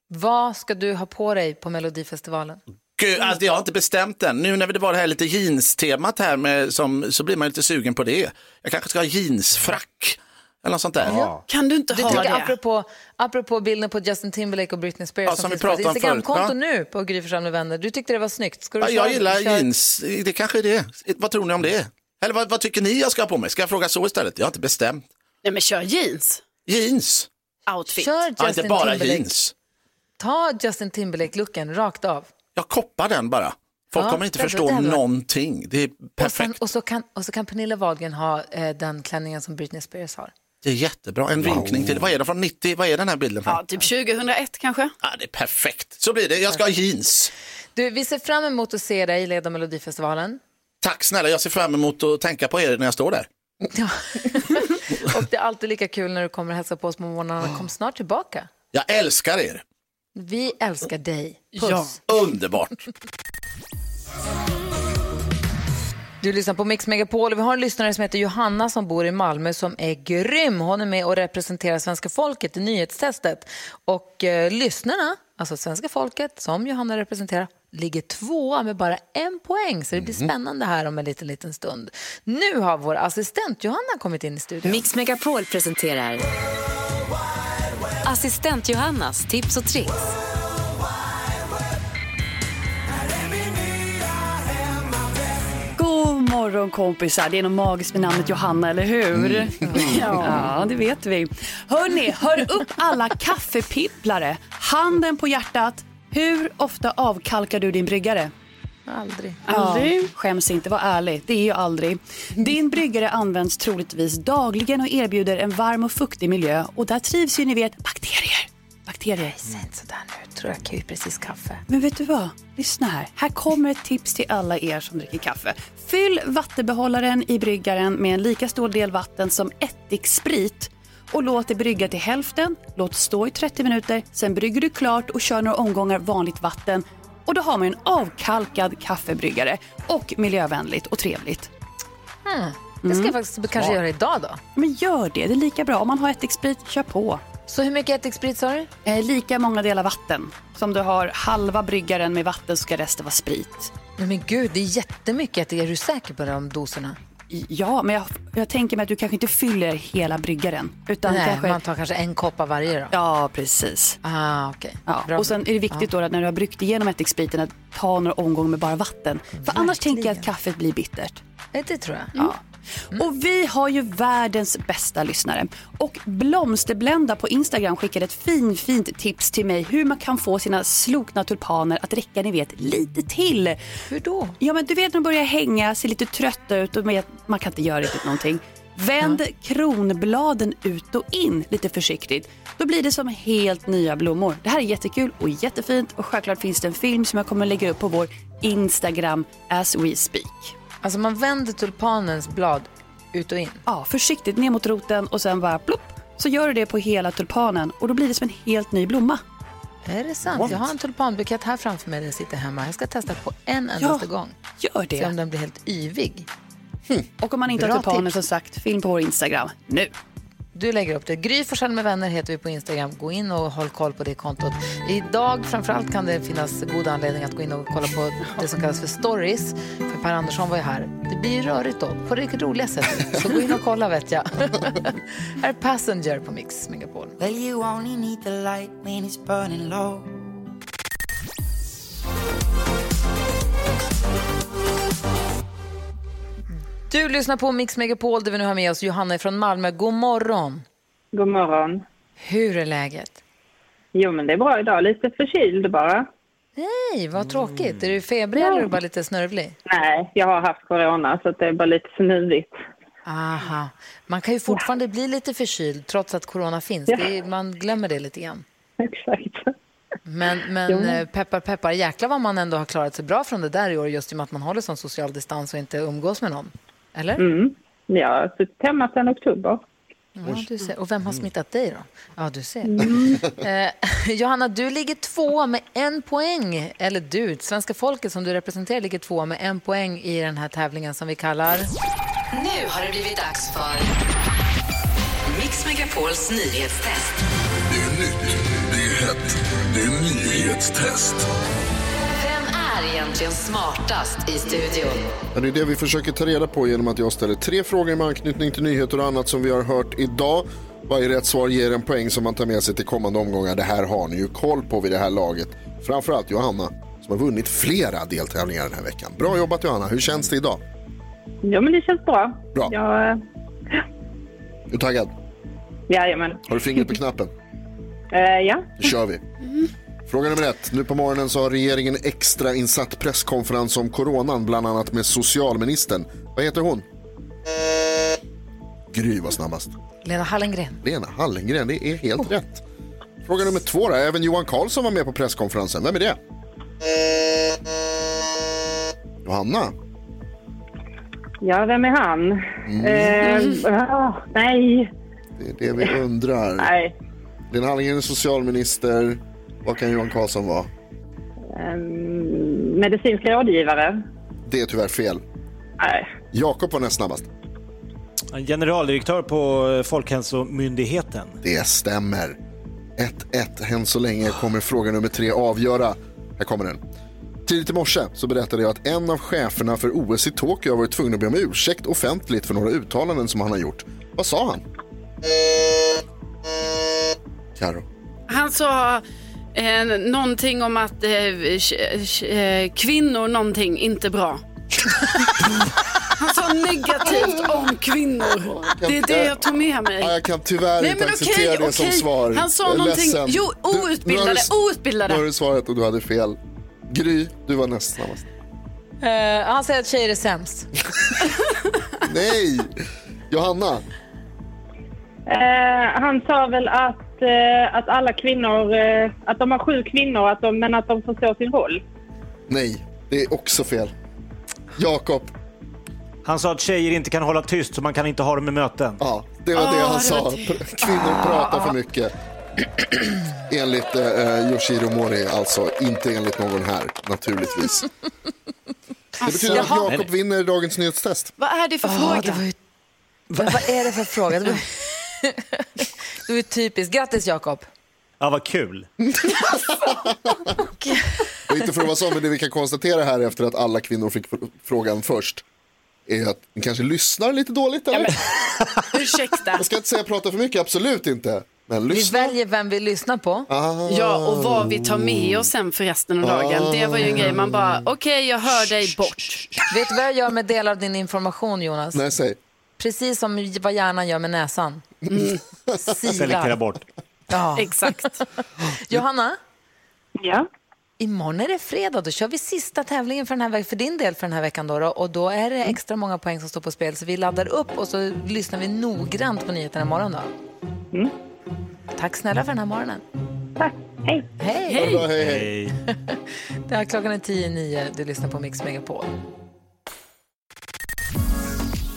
Vad ska du ha på dig på Melodifestivalen? Gud, alltså, jag har inte bestämt än. Nu när det var det här lite jeans-temat här med, som, så blir man lite sugen på det. Jag kanske ska ha jeansfrack eller något sånt där. Kan du inte Du ha det? apropå, apropå bilden på Justin Timberlake och Britney Spears Ja, som, som vi pratade om Instagramkonto förut, nu på Gry med vänner. Du tyckte det var snyggt. Ska du Ja, köra- jag gillar köra- jeans, det kanske är det. Vad tror ni om det? Eller vad, vad tycker ni jag ska ha på mig? Ska jag fråga så istället? Jag har inte bestämt. Nej men kör jeans. Jeans? Outfit. Kör Ja, Justin inte bara Timberlake. jeans. Ta Justin Timberlake-looken rakt av. Jag koppar den bara. Folk Ja, kommer inte det- förstå det varit- någonting. Det är Och, sen, perfekt. och, så kan, och så kan Pernilla Wahlgren ha eh, den klänningen som Britney Spears har. Det är jättebra. En vinkning till, vad är det från 90, vad är den här bilden från? Ja, typ 2001 kanske. Ja, det är perfekt. Så blir det. Jag ska ha jeans. Du, vi ser fram emot att se dig leda Melodifestivalen. Tack snälla, jag ser fram emot att tänka på er när jag står där. Och det är alltid lika kul när du kommer och hälsar på oss på morgnarna. Kom snart tillbaka. Jag älskar er. Vi älskar dig. Puss. Ja. Underbart. Du lyssnar på Mix Megapol och vi har en lyssnare som heter Johanna som bor i Malmö som är grym. Hon är med och representerar svenska folket i nyhetstestet. Och eh, lyssnarna, alltså svenska folket som Johanna representerar, ligger tvåa med bara en poäng. Så det blir spännande här om en liten, liten stund. Nu har vår assistent Johanna kommit in i studion. Mix Megapol presenterar Assistent Johannas tips och tricks. Morgon kompisar, det är något magiskt med namnet Johanna, eller hur? Ja, det vet vi. Hörni, hör upp alla kaffepipplare. Handen på hjärtat. Hur ofta avkalkar du din bryggare? Aldrig. Aldrig. Ja, skäms inte, var ärlig. Det är ju aldrig. Din bryggare används troligtvis dagligen och erbjuder en varm och fuktig miljö. Och där trivs ju ni vet bakterier. Bakterier. Säg inte sådär nu, tror jag ju precis kaffe. Men vet du vad? Lyssna här. Här kommer ett tips till alla er som dricker kaffe. Fyll vattenbehållaren i bryggaren med en lika stor del vatten som ättiksprit och låt det brygga till hälften. Låt stå i 30 minuter. Sen brygger du klart och kör några omgångar vanligt vatten. Och då har man en avkalkad kaffebryggare och miljövänligt och trevligt. Hmm. Det ska jag faktiskt kanske göra idag då. Men gör det, det är lika bra. Om man har ättiksprit, kör på. Så hur mycket ättiksprit sa du? Eh, lika många delar vatten. Som du har halva bryggaren med vatten så ska resten vara sprit. Nej, men gud, det är jättemycket. Är du säker på de doserna? Ja, men jag, jag tänker mig att du kanske inte fyller hela bryggaren. Utan Nej, kanske... man tar kanske en kopp av varje då? Ja, precis. Ah, okay. Ja. Bra. Och sen är det viktigt då att när du har bryggt igenom ättikspriten att ta några omgångar med bara vatten. För annars tänker jag att kaffet blir bittert. Det tror jag. Ja. Och vi har ju världens bästa lyssnare. Och Blomsterblända på Instagram skickade ett fin, fint tips till mig hur man kan få sina slokna tulpaner att räcka, ni vet, lite till. Hur då? Ja, men du vet när de börjar hänga, ser lite trötta ut och man kan inte göra riktigt någonting. Vänd kronbladen ut och in lite försiktigt. Då blir det som helt nya blommor. Det här är jättekul och jättefint och självklart finns det en film som jag kommer lägga upp på vår Instagram as we speak. Alltså man vänder tulpanens blad ut och in? Ja, försiktigt ner mot roten och sen bara plopp. Så gör du det på hela tulpanen och då blir det som en helt ny blomma. Är det sant? Jag har en tulpanbukett här framför mig jag sitter hemma. Jag ska testa på en endaste gång. Gör det. Se om den blir helt yvig. Och om man inte Bra har tulpaner tips. som sagt, film på vår Instagram nu. Du lägger upp det. Gry Forssell med vänner heter vi på Instagram. Gå in och håll koll på det kontot. Idag framförallt kan det finnas god anledning att gå in och kolla på det som kallas för stories. För Per Andersson var ju här. Det blir rörigt då, på det roliga sättet. Så gå in och kolla vet jag. här är Passenger på Mix Megapol. Well, Du lyssnar på Mix Megapol där vi nu har med oss Johanna från Malmö. God morgon. God morgon. Hur är läget? Jo, men det är bra idag. Lite förkyld bara. Nej, vad tråkigt. Är du febrig eller är du bara lite snörvlig? Nej, jag har haft corona så det är bara lite snuvigt. Aha. Man kan ju fortfarande bli lite förkyld trots att corona finns. Ja. Är, man glömmer det lite grann. Exakt. Men, men Jo. eh, peppar peppar, jäklar vad man ändå har klarat sig bra från det där i år just i och med att man håller sån social distans och inte umgås med någon. Eller? Mm. Jag har suttit hemma sedan oktober. Ja, du ser. Och vem har smittat dig då? Ja, du ser. Mm. Eh, Johanna, du ligger två med en poäng. Eller du, svenska folket som du representerar ligger två med en poäng i den här tävlingen som vi kallar... Nu har det blivit dags för Mix Megapols nyhetstest. Det är nytt, det är hett, det är nyhetstest. Egentligen smartast i studion? Ja, det är det vi försöker ta reda på genom att jag ställer tre frågor med anknytning till nyheter och annat som vi har hört idag. Varje rätt svar ger en poäng som man tar med sig till kommande omgångar. Det här har ni ju koll på vid det här laget. Framförallt Johanna som har vunnit flera deltävlingar den här veckan. Bra jobbat Johanna, hur känns det idag? Ja, men det känns bra. Bra. Jag, Är du taggad? jajamän. Har du fingret på knappen? Eh, ja. Då kör vi. Fråga nummer ett. Nu på morgonen så har regeringen extra insatt presskonferens om coronan, bland annat med socialministern. Vad heter hon? Gry var snabbast. Lena Hallengren. Lena Hallengren, det är helt rätt. Fråga nummer två då. Även Johan Carlsson var med på presskonferensen. Vem är det? Johanna? Ja, vem är han? Eh, ah, nej. Det är det vi undrar. Nej. Lena Hallengren är socialminister. Vad kan Johan Carlsson vara? Um, medicinsk rådgivare. Det är tyvärr fel. Nej. Jakob var näst snabbast. En generaldirektör på eh, Folkhälsomyndigheten. Det stämmer. 1-1. Än så länge kommer fråga nummer tre avgöra. Här kommer den. Tidigt i morse så berättade jag att en av cheferna för OS i Tokyo har varit tvungen att be om ursäkt offentligt för några uttalanden som han har gjort. Vad sa han? Karo. Han sa eh, någonting om att eh, eh, kvinnor någonting inte bra. Han sa negativt om kvinnor. Det är det jag tog med mig. Ja, jag kan tyvärr Nej, inte acceptera okej, det som okej. svar. Han sa någonting- ledsen. jo, Du- nu outbildade, du- outbildade. Nu har du svarat och du hade fel. Gry, du var näst snabbast. Eh, han säger att tjejer är sämst. Nej! Johanna. Eh, han sa väl att, eh, att alla kvinnor, eh, att de har sju kvinnor, att de, men att de förstår sin roll. Nej, det är också fel. Jakob. Han sa att tjejer inte kan hålla tyst så man kan inte ha dem i möten. Ja, det var det han sa. Kvinnor pratar för mycket. Enligt eh, Yoshiro Mori, alltså inte enligt någon här, naturligtvis. Det betyder att Jaha. Jakob vinner dagens nyhetstest. Vad är det för Ah, fråga? det var ju- Vad, vad är det för fråga? Det var, det var ju typiskt. Grattis Jakob. Ja, vad kul. Och inte för att vara så, men det vi kan konstatera här efter att alla kvinnor fick fr- frågan först är att ni kanske lyssnar lite dåligt. Eller? Ursäkta. Jag ska inte säga prata för mycket, absolut inte. Men Vi väljer vem vi lyssnar på. Ja, och vad vi tar med oss sen för resten av dagen. Det var ju en grej man Ah. bara, okej jag hör dig bort. Vet du vad jag gör med delar av din information Jonas? Nej, säg. Precis som vad hjärnan gör med näsan. Selektera Silar. bort. Ja. Exakt. Johanna? Ja? Imorgon är det fredag, då kör vi sista tävlingen för, den här, för din del för den här veckan. Då, då, och då är det extra många poäng som står på spel. Så vi laddar upp och så lyssnar vi noggrant på nyheterna imorgon. Då. Tack snälla för den här morgonen. Tack. Hej. Hej. Hej, hej. Det här klockan är tio nio. Du lyssnar på Mix Megapol.